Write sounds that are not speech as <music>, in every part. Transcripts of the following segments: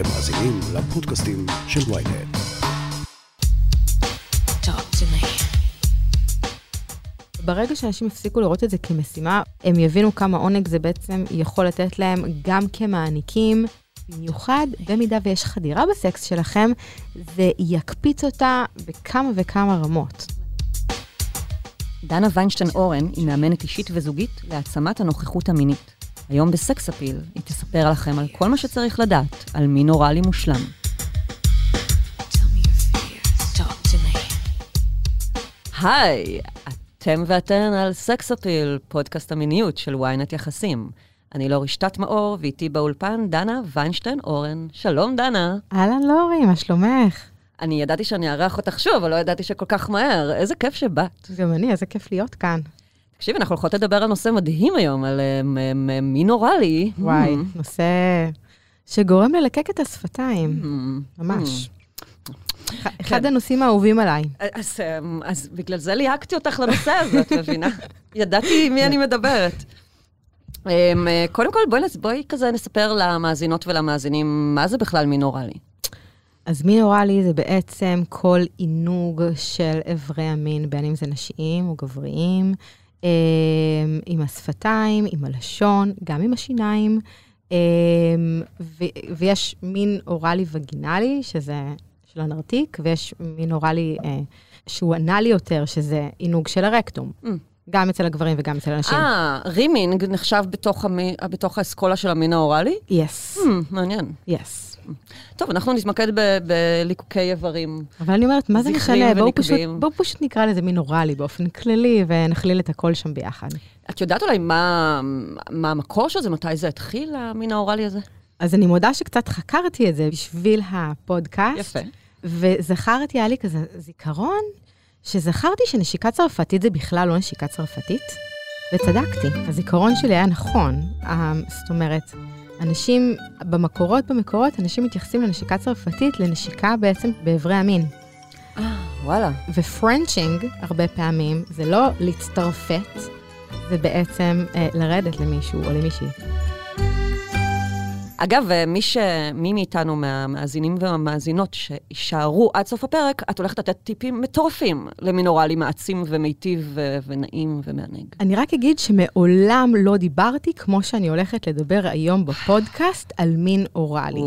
אתם מאזינים לפודקאסטים של ויינט. ברגע שאנשים יפסיקו לראות את זה כמשימה, הם יבינו כמה עונג זה בעצם יכול לתת להם גם כמעניקים, במיוחד במידה ויש חדירה בסקס שלכם, זה יקפיץ אותה בכמה וכמה רמות. דנה ויינשטיין אורן היא מאמנת אישית וזוגית להעצמת הנוכחות המינית. היום בסקס אפיל היא תספר לכם על כל מה שצריך לדעת על מין אוראלי מושלם. היי, אתם ואתן על סקס אפיל, פודקאסט המיניות של ynet יחסים. אני לא רשתת מאור, ואיתי באולפן דנה ויינשטיין אורן. שלום, דנה. אהלן לורי, מה שלומך? אני ידעתי שאני אארח אותך שוב, אבל לא ידעתי שכל כך מהר. איזה כיף שבאת. גם אני, איזה כיף להיות כאן. תקשיבי, אנחנו הולכות לדבר על נושא מדהים היום, על אה, מ- מ- מין אוראלי. וואי, Hmm. נושא שגורם ללקק את השפתיים, Hmm. ממש. כן. אחד הנושאים האהובים עליי. אז, אמ, אז בגלל זה ליהקתי אותך לנושא הזה, את מבינה? <laughs> ידעתי עם מי אני מדברת. אמ, אה, קודם כל, בואי, כזה נספר למאזינות ולמאזינים מה זה בכלל מין אוראלי. אז מין אוראלי זה בעצם כל עינוג של איברי המין, בין אם זה נשיים או גבריים, אה, עם השפתיים, עם הלשון, גם עם השיניים. אה, ו- ויש מין אוראלי וגינלי, שזה של הנרתיק, ויש מין אוראלי אה, שהוא אנאלי יותר, שזה עינוג של הרקטום. Mm. גם אצל הגברים וגם אצל הנשים. אה, רימינג נחשב בתוך, המי, בתוך האסכולה של המין האוראלי? יס, Hmm, מעניין. יס. טוב, אנחנו נתמקד בליקוקי איברים. אבל אני אומרת, מה זה משנה? בואו פשוט. בואו פשוט נקרא לזה מין אוראלי באופן כללי, ונכליל את הכל שם ביחד. את יודעת אולי מה, מה המקור של זה? מתי זה התחיל, המין האוראלי הזה? אז אני מודה שקצת חקרתי את זה בשביל הפודקאסט. יפה. וזכרתי, היה לי כזה זיכרון, שזכרתי שנשיקה צרפתית זה בכלל לא נשיקה צרפתית, וצדקתי. הזיכרון שלי היה נכון. אה, זאת אומרת, אנשים, במקורות, במקורות, אנשים מתייחסים לנשיקה צרפתית לנשיקה בעצם באיברי המין. אה, וואלה. ופרנצ'ינג, הרבה פעמים, זה לא להצטרפת, זה בעצם אה, לרדת למישהו או למישהי. אגב, אה, מי, ש... מי מאיתנו מהמאזינים והמאזינות שיישארו עד סוף הפרק, את הולכת לתת טיפים מטורפים למין אוראלי מעצים ומיטיב ו... ונעים ומענג. אני רק אגיד שמעולם לא דיברתי כמו שאני הולכת לדבר היום בפודקאסט על מין אוראלי.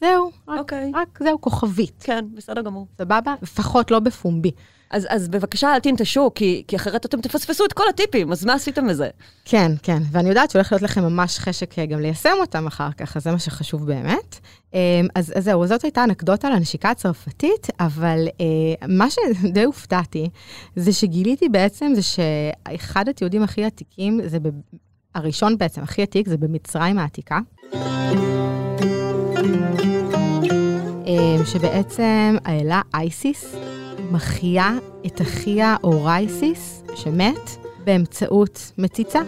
זהו, רק, אוקיי. רק זהו, כוכבית. כן, בסדר גמור. סבבה? לפחות לא בפומבי. אז, אז בבקשה, אל תנטשו, כי, כי אחרת אתם תפספסו את כל הטיפים, אז מה עשיתם מזה? כן, כן, ואני יודעת שהולך להיות לכם ממש חשק אה, גם ליישם אותם אחר כך, אז זה מה שחשוב באמת. אה, אז, אז זהו, זאת הייתה אנקדוטה לנשיקה הצרפתית, אבל אה, מה שדי הופתעתי, זה שגיליתי בעצם זה שאחד התיעודים הכי עתיקים, זה ב... הראשון בעצם, הכי עתיק, זה במצרים העתיקה. אה, שבעצם האלה אייסיס מחיה את אחיה אורייסיס, שמת, באמצעות מציצה.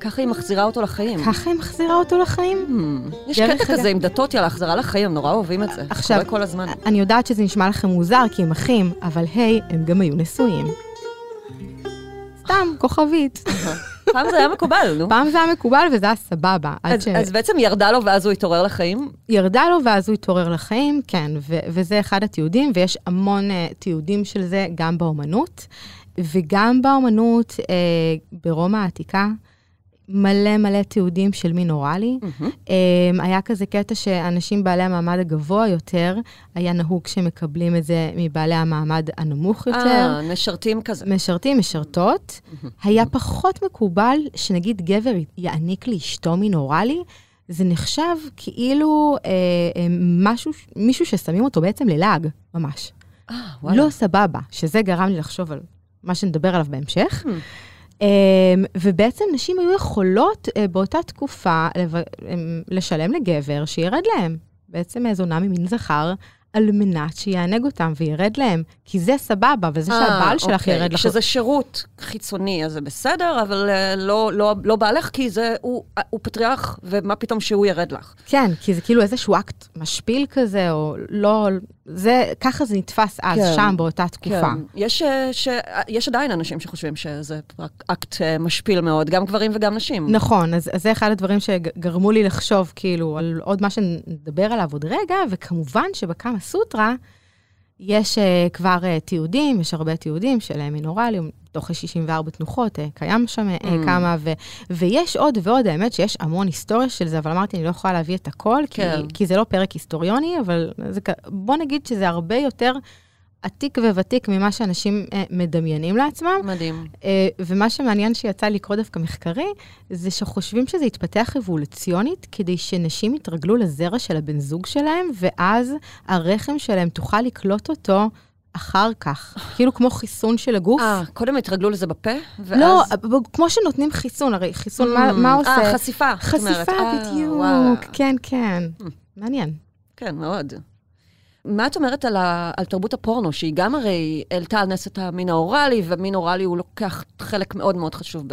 ככה היא מחזירה אותו לחיים. ככה היא מחזירה אותו לחיים. Hmm, יש קטע כזה עם דתות, יאללה, החזרה לחיים, הם נורא אוהבים את זה. עכשיו- כל הזמן. אני יודעת שזה נשמע לכם מוזר, כי הם אחים, אבל היי, הם גם היו נשואים. סתם, כוכבית. פעם זה היה מקובל, נו. פעם זה היה מקובל וזה היה סבבה. אז, אז בעצם ירדה לו ואז הוא התעורר לחיים? שירדה לו ואז הוא התעורר לחיים, כן, ו- וזה אחד התיעודים, ויש המון uh, תיעודים של זה גם באומנות, וגם באומנות uh, ברומא העתיקה, מלא מלא תיעודים של מין אוראלי. Um, היה כזה קטע שאנשים בעלי המעמד הגבוה יותר, היה נהוג שמקבלים את זה מבעלי המעמד הנמוך יותר. אה, משרתים כזה. משרתים, משרתות. היה פחות מקובל שנגיד גבר יעניק לאשתו מין אוראלי, זה נחשב כאילו אה, אה, משהו, מישהו ששמים אותו בעצם ללעג, ממש. אה, וואלה. לא סבבה, שזה גרם לי לחשוב על מה שנדבר עליו בהמשך. Hmm. Um, ובעצם נשים היו יכולות uh, באותה תקופה um, לשלם לגבר שירד להם. בעצם אה, זונה ממין זכר, על מנת שיענג אותם וירד להם. כי זה סבבה, וזה אה, שהבעל שלך אוקיי. ירד לך. כשזה שירות חיצוני, אז זה בסדר, אבל אה, לא, לא, לא בעלך, כי זה, הוא, הוא פטריארך, ומה פתאום שהוא ירד לך. כן, כי זה כאילו איזשהו אקט משפיל כזה, או לא, זה, ככה זה נתפס אז, כן. שם, באותה תקופה. כן. יש, אה, ש... יש עדיין אנשים שחושבים שזה רק אקט אה, משפיל מאוד, גם גברים וגם נשים. נכון, אז, אז זה אחד הדברים שגרמו לי לחשוב, כאילו, על עוד מה שנדבר עליו עוד רגע, וכמובן שבקמה סוטרה יש uh, כבר uh, תיעודים, יש הרבה תיעודים של uh, מינורלים, תוך 64 תנוחות, uh, קיים שם uh, Mm. כמה, ו, ויש עוד ועוד, האמת שיש המון היסטוריה של זה, אבל אמרתי, אני לא יכולה להביא את הכל, כן. כי, כי זה לא פרק היסטוריוני, אבל זה, בוא נגיד שזה הרבה יותר עתיק וותיק ממה שאנשים uh, מדמיינים לעצמם. מדהים. אה, ומה שמעניין שיצא לקרוא דווקא מחקרי, זה שחושבים שזה יתפתח אבולוציונית, כדי שנשים יתרגלו לזרע של הבן זוג שלהם, ואז הרחם שלהם תוכל לקלוט אותו אחר כך. <laughs> כאילו כמו חיסון של הגוף. אה, קודם התרגלו לזה בפה, ואז... לא, כמו שנותנים חיסון, הרי חיסון, מה, מה עושה? אה, חשיפה. חשיפה, אה, בדיוק. כן, כן. מעניין. כן, מאוד. מה את אומרת על, ה, על תרבות הפורנו, שהיא גם הרי העלתה על נס את המין האוראלי, ומין אוראלי הוא לוקח חלק מאוד מאוד חשוב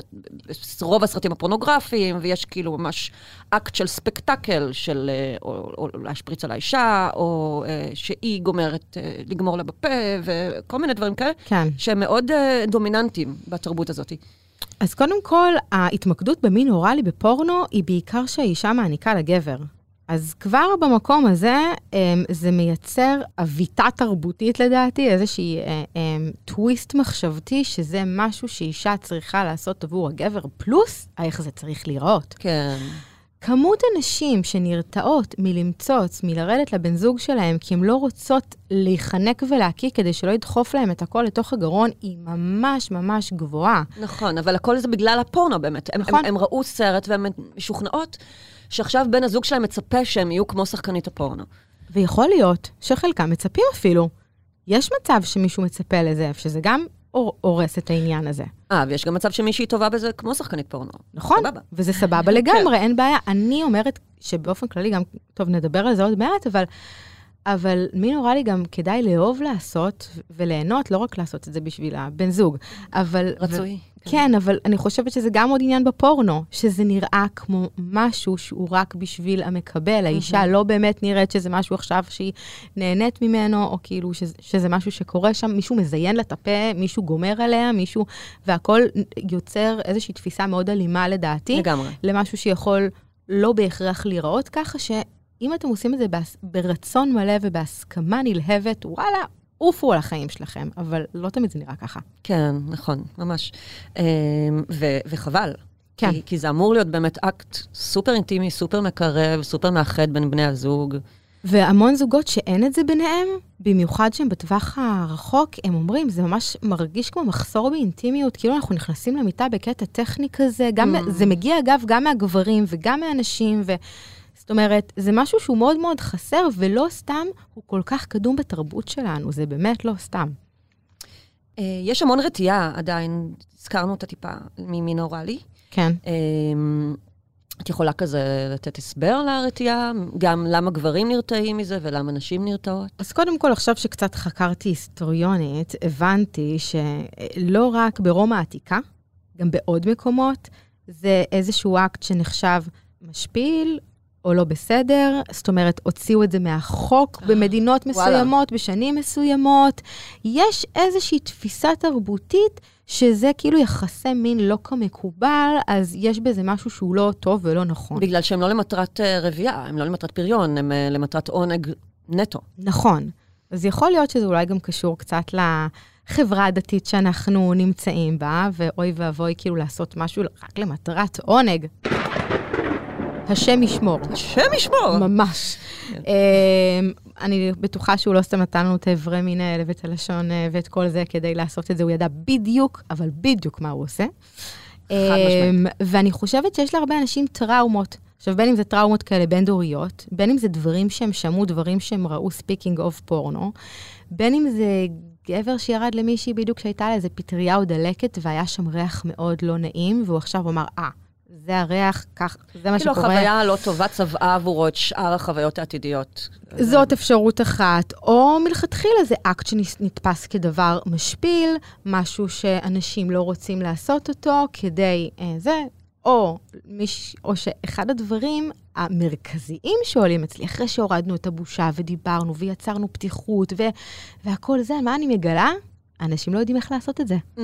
ברוב הסרטים הפורנוגרפיים, ויש כאילו ממש אקט של ספקטקל, של אה, או, או להשפריץ על האישה, או אה, שהיא גומרת אה, לגמור לה בפה, וכל מיני דברים כאלה, כן. שהם מאוד אה, דומיננטיים בתרבות הזאת. אז קודם כל, ההתמקדות במין אוראלי בפורנו היא בעיקר שהאישה מעניקה לגבר. אז כבר במקום הזה, אמ, זה מייצר עוויתה תרבותית לדעתי, איזושהי אה, אמ, טוויסט מחשבתי, שזה משהו שאישה צריכה לעשות עבור הגבר, פלוס איך זה צריך להיראות. כן. כמות הנשים שנרתעות מלמצוץ, מלרדת לבן זוג שלהם, כי הן לא רוצות להיחנק ולהקיא כדי שלא ידחוף להם את הכל לתוך הגרון, היא ממש ממש גבוהה. נכון, אבל הכל זה בגלל הפורנו באמת. הם, נכון. הם, הם ראו סרט והן משוכנעות שעכשיו בן הזוג שלהם מצפה שהם יהיו כמו שחקנית הפורנו. ויכול להיות שחלקם מצפים אפילו. יש מצב שמישהו מצפה לזה, שזה גם הור- הורס את העניין הזה. אה, ויש גם מצב שמישהי טובה בזה כמו שחקנית פורנו. נכון? סבבה. וזה סבבה לגמרי, אין בעיה. אני אומרת שבאופן כללי, גם, טוב, נדבר על זה עוד מעט, אבל, אבל מי נורא לי גם כדאי לאהוב לעשות וליהנות, לא רק לעשות את זה בשביל הבן זוג, אבל... רצוי. כן, אבל אני חושבת שזה גם עוד עניין בפורנו, שזה נראה כמו משהו שהוא רק בשביל המקבל. האישה לא באמת נראית שזה משהו עכשיו שהיא נהנית ממנו, או כאילו שזה, שזה משהו שקורה שם, מישהו מזיין לה את הפה, מישהו גומר עליה, מישהו, והכל יוצר איזושהי תפיסה מאוד אלימה לדעתי, לגמרי. למשהו שיכול לא בהכרח להיראות ככה, שאם אתם עושים את זה בהס- ברצון מלא ובהסכמה נלהבת, וואלה, עופו על החיים שלכם, אבל לא תמיד זה נראה ככה. כן, נכון, ממש. אמ, ו- וחבל. כן. כי, כי זה אמור להיות באמת אקט סופר אינטימי, סופר מקרב, סופר מאחד בין בני הזוג. והמון זוגות שאין את זה ביניהם, במיוחד שהם בטווח הרחוק, הם אומרים, זה ממש מרגיש כמו מחסור באינטימיות, כאילו אנחנו נכנסים למיטה בקטע טכני כזה, גם, Mm. זה מגיע אגב גם מהגברים וגם מהנשים, ו... זאת אומרת, זה משהו שהוא מאוד מאוד חסר, ולא סתם הוא כל כך קדום בתרבות שלנו, זה באמת לא סתם. אה, יש המון רתיעה עדיין, הזכרנו אותה טיפה ממין אוראלי. כן. אמ, את יכולה כזה לתת הסבר לרתיעה? גם למה גברים נרתעים מזה ולמה נשים נרתעות? אז קודם כל, עכשיו שקצת חקרתי היסטוריונית, הבנתי שלא רק ברומא העתיקה, גם בעוד מקומות, זה איזשהו אקט שנחשב משפיל או לא בסדר. זאת אומרת, הוציאו את זה מהחוק במדינות וואלה. מסוימות, בשנים מסוימות. יש איזושהי תפיסה תרבותית שזה כאילו יחסי מין לא כמקובל, אז יש בזה משהו שהוא לא טוב ולא נכון. בגלל שהם לא למטרת אה, רבייה, הם לא למטרת פריון, הם אה, למטרת עונג נטו. נכון. אז יכול להיות שזה אולי גם קשור קצת לחברה הדתית שאנחנו נמצאים בה, ואוי ואבוי כאילו לעשות משהו רק למטרת עונג. השם ישמור. השם ישמור! ממש. כן. אמ, אני בטוחה שהוא לא סתם נתן לנו את האיברי מין האלה ואת הלשון אה, ואת כל זה כדי לעשות את זה, הוא ידע בדיוק, אבל בדיוק מה הוא עושה. משמעית. אמ, ואני חושבת שיש להרבה אנשים טראומות. עכשיו, בין אם זה טראומות כאלה בין-דוריות, בין אם זה דברים שהם שמעו, דברים שהם ראו, speaking of פורנו, בין אם זה גבר שירד למישהי בדיוק שהייתה לה איזה פטריה או דלקת, והיה שם ריח מאוד לא נעים, והוא עכשיו אמר, אה, זה הריח, כך, זה מה כאילו שקורה. החוויה הלא טובה צבעה עבורו את שאר החוויות העתידיות. זאת אפשרות אחת, או מלכתחילה זה אקט שנתפס כדבר משפיל, משהו שאנשים לא רוצים לעשות אותו כדי אה, זה, או, מיש, או שאחד הדברים המרכזיים שעולים אצלי, אחרי שהורדנו את הבושה ודיברנו ויצרנו פתיחות ו, והכל זה, מה אני מגלה? אנשים לא יודעים איך לעשות את זה. Mm,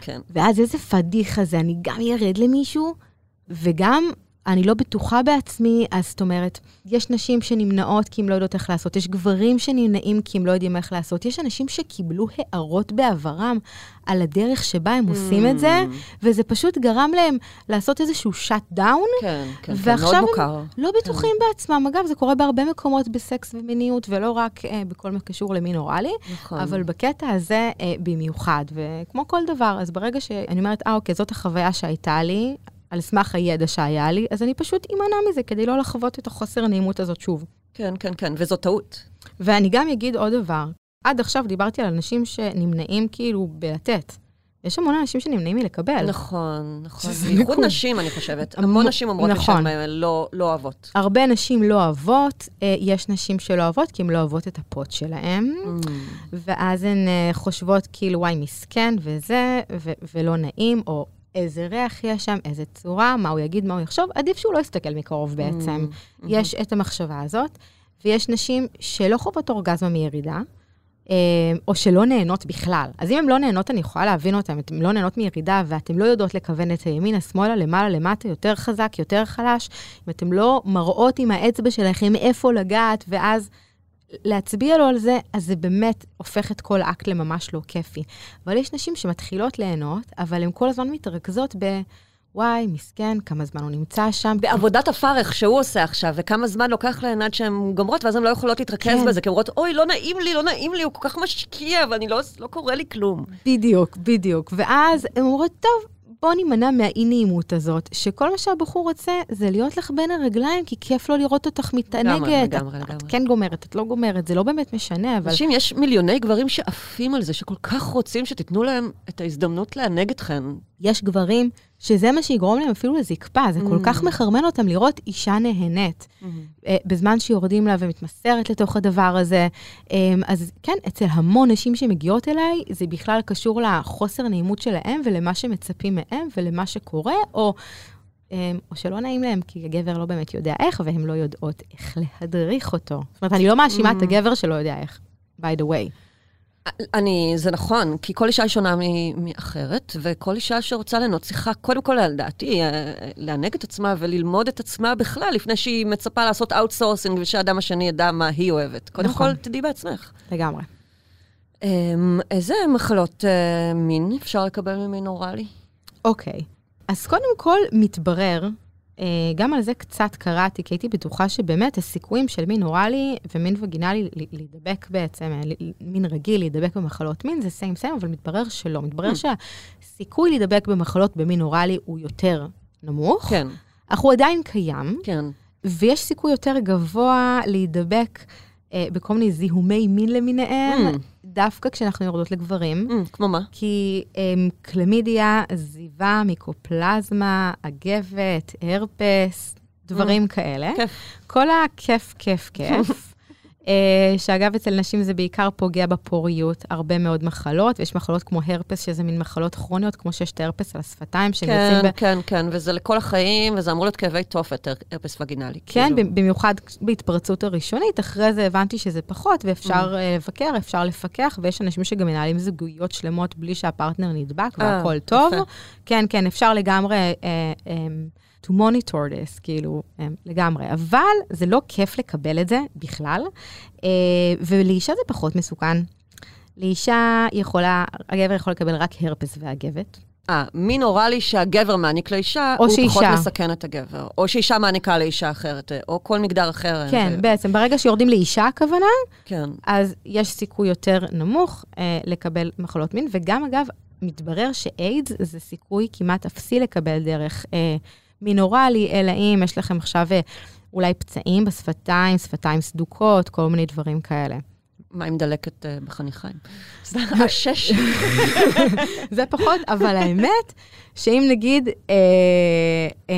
כן. ואז איזה פדיחה זה, אני גם ירד למישהו, וגם אני לא בטוחה בעצמי, אז זאת אומרת, יש נשים שנמנעות כי הן לא יודעות איך לעשות, יש גברים שנמנעים כי הם לא יודעים איך לעשות, יש אנשים שקיבלו הערות בעברם על הדרך שבה הם עושים את זה, וזה פשוט גרם להם לעשות איזשהו שאט דאון, כן, כן, כן, ועכשיו מאוד הם מוכר. לא בטוחים בעצמם. אגב, זה קורה בהרבה מקומות בסקס ומיניות, ולא רק אה, בכל מה שקשור למין אוראלי. נכון. אבל בקטע הזה אה, במיוחד, וכמו כל דבר, אז ברגע שאני אומרת, אה, אוקיי, זאת החוויה שהייתה לי, על סמך הידע שהיה לי, אז אני פשוט אמנע מזה כדי לא לחוות את החוסר הנעימות הזאת שוב. כן, כן, כן, וזו טעות. ואני גם אגיד עוד דבר, עד עכשיו דיברתי על אנשים שנמנעים כאילו בלתת. יש המון אנשים שנמנעים מלקבל. נכון, נכון. בייחוד. נשים, אני חושבת. המון- נשים אומרות לי נכון. שהן אה, לא לא אוהבות. הרבה נשים לא אוהבות, אה, יש נשים שלא אוהבות כי הן לא אוהבות את הפוט שלהן, Mm. ואז הן אה, חושבות כאילו, וואי, מסכן וזה, ולא נעים, או איזה ריח יש שם, איזה צורה, מה הוא יגיד, מה הוא יחשוב, עדיף שהוא לא יסתכל מקרוב בעצם. Mm, יש את המחשבה הזאת, ויש נשים שלא חוות אורגזמה מירידה, אה, או שלא נהנות בכלל. אז אם הן לא נהנות, אני יכולה להבין אותן. אתן לא נהנות מירידה ואתן לא יודעות לכוון את הימינה, שמאלה, למעלה, למטה, יותר חזק, יותר חלש, אם אתן לא מראות עם האצבע שלכם איפה לגעת, ואז להצביע לו על זה, אז זה באמת הופך את כל אקט לממש לא כיפי. אבל יש נשים שמתחילות ליהנות, אבל הן כל הזמן מתרכזות ב... וואי, מסכן, כמה זמן הוא נמצא שם. בעבודת הפרך שהוא עושה עכשיו, וכמה זמן לוקח להן עד שהן גומרות, ואז הן לא יכולות להתרכז כן. בזה, כי הן אומרות, אוי, לא נעים לי, לא נעים לי, הוא כל כך משקיע, ואני לא, לא קורה לי כלום. בדיוק, בדיוק. ואז הן אומרות, טוב, בוא נימנע מהאי-נעימות הזאת, שכל מה שהבחור רוצה זה להיות לך בין הרגליים, כי כיף לו לראות אותך מתענגת. לגמרי, את- לגמרי, את לגמרי. כן גומרת, את לא גומרת, זה לא באמת משנה, אבל... אנשים, יש מיליוני גברים שעפים על זה, שכל כך רוצים שתיתנו להם את ההזדמנות לענג אתכן. יש גברים שזה מה שיגרום להם אפילו לזקפה, זה כל Mm. כך מחרמן אותם לראות אישה נהנית. אה, בזמן שיורדים לה ומתמסרת לתוך הדבר הזה. אה, אז כן, אצל המון נשים שמגיעות אליי, זה בכלל קשור לחוסר נעימות שלהם ולמה שמצפים מהם ולמה שקורה, או, אה, או שלא נעים להם, כי הגבר לא באמת יודע איך, והן לא יודעות איך להדריך אותו. זאת אומרת, אני לא מאשימה את הגבר שלא יודע איך, by the way. אני, זה נכון, כי כל אישה היא שונה מאחרת, וכל אישה שרוצה ליהנות צריכה, קודם כל, לדעתי, אה, לענג את עצמה וללמוד את עצמה בכלל, לפני שהיא מצפה לעשות outsourcing ושהאדם השני ידע מה היא אוהבת. קודם נכון. כל, תדעי בעצמך. לגמרי. אמ, איזה מחלות אה, מין אפשר לקבל ממין אוראלי? אוקיי. אז קודם כל, מתברר, גם על זה קצת קראתי, כי הייתי בטוחה שבאמת הסיכויים של מין אוראלי ומין וגינלי להידבק בעצם, אה, מין רגיל להידבק במחלות מין, זה סיים סיים, אבל מתברר שלא. מתברר Hmm. שהסיכוי להידבק במחלות במין אוראלי הוא יותר נמוך, כן, אך הוא עדיין קיים, כן. ויש סיכוי יותר גבוה להידבק אה, בכל מיני זיהומי מין למיניהם, Mm. דווקא כשאנחנו יורדות לגברים. אמ, כמו מה? כי um, קלמידיה, זיבה, מיקופלזמה, אגבת, הרפס, דברים כאלה. כיף. כל הכיף, כיף, כיף. <laughs> uh, שאגב, אצל נשים זה בעיקר פוגע בפוריות, הרבה מאוד מחלות, ויש מחלות כמו הרפס, שזה מין מחלות כרוניות, כמו שיש את ההרפס על השפתיים, שהם כן, יוצאים ב... כן, כן, וזה לכל החיים, וזה אמור להיות כאבי תופת, הר- הרפס וגינלי. כן, כאילו. במיוחד בהתפרצות הראשונית, אחרי זה הבנתי שזה פחות, ואפשר אה, לבקר, אפשר לפקח, ויש אנשים שגם מנהלים זוגיות שלמות בלי שהפרטנר נדבק, אה, והכול טוב. יפה. כן, כן, אפשר לגמרי אה, אה, to monitor this, כאילו, אה, לגמרי. אבל זה לא כיף לקבל את זה בכלל, אה, ולאישה זה פחות מסוכן. לאישה יכולה, הגבר יכול לקבל רק הרפס ואגבת. אה, מין אוראלי שהגבר מעניק לאישה, הוא פחות שאישה. מסכן את הגבר. או שאישה מעניקה לאישה אחרת, אה, או כל מגדר אחר. כן, ו- בעצם, ברגע שיורדים לאישה הכוונה, כן. אז יש סיכוי יותר נמוך אה, לקבל מחלות מין, וגם אגב, מתברר שאיידס זה סיכוי כמעט אפסי לקבל דרך אה, מין אוראלי, אלא אם יש לכם עכשיו אה, אולי פצעים בשפתיים, שפתיים סדוקות, כל מיני דברים כאלה. מה עם דלקת אה, בחניכיים? <laughs> סתם, השש. <laughs> זה פחות, אבל האמת, שאם נגיד, אה, אה,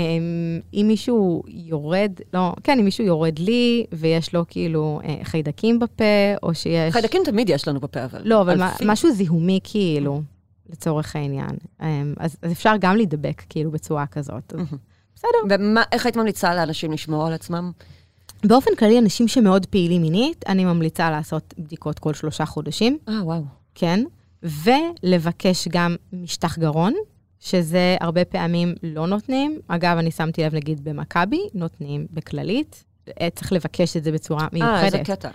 אם מישהו יורד, לא, כן, אם מישהו יורד לי, ויש לו כאילו אה, חיידקים בפה, או שיש... חיידקים תמיד יש לנו בפה, אבל. לא, אבל. משהו זיהומי כאילו. לצורך העניין. אז אפשר גם להידבק, כאילו, בצורה כזאת. בסדר. ואיך היית ממליצה לאנשים לשמור על עצמם? באופן כללי, אנשים שמאוד פעילים מינית, אני ממליצה לעשות בדיקות כל שלושה חודשים, אה, וואו. כן, ולבקש גם משטח גרון, שזה הרבה פעמים לא נותנים. אגב, אני שמתי לב, נגיד, במכבי, נותנים בכללית. אה, צריך לבקש את זה בצורה מיוחדת. אה, איזה קטע.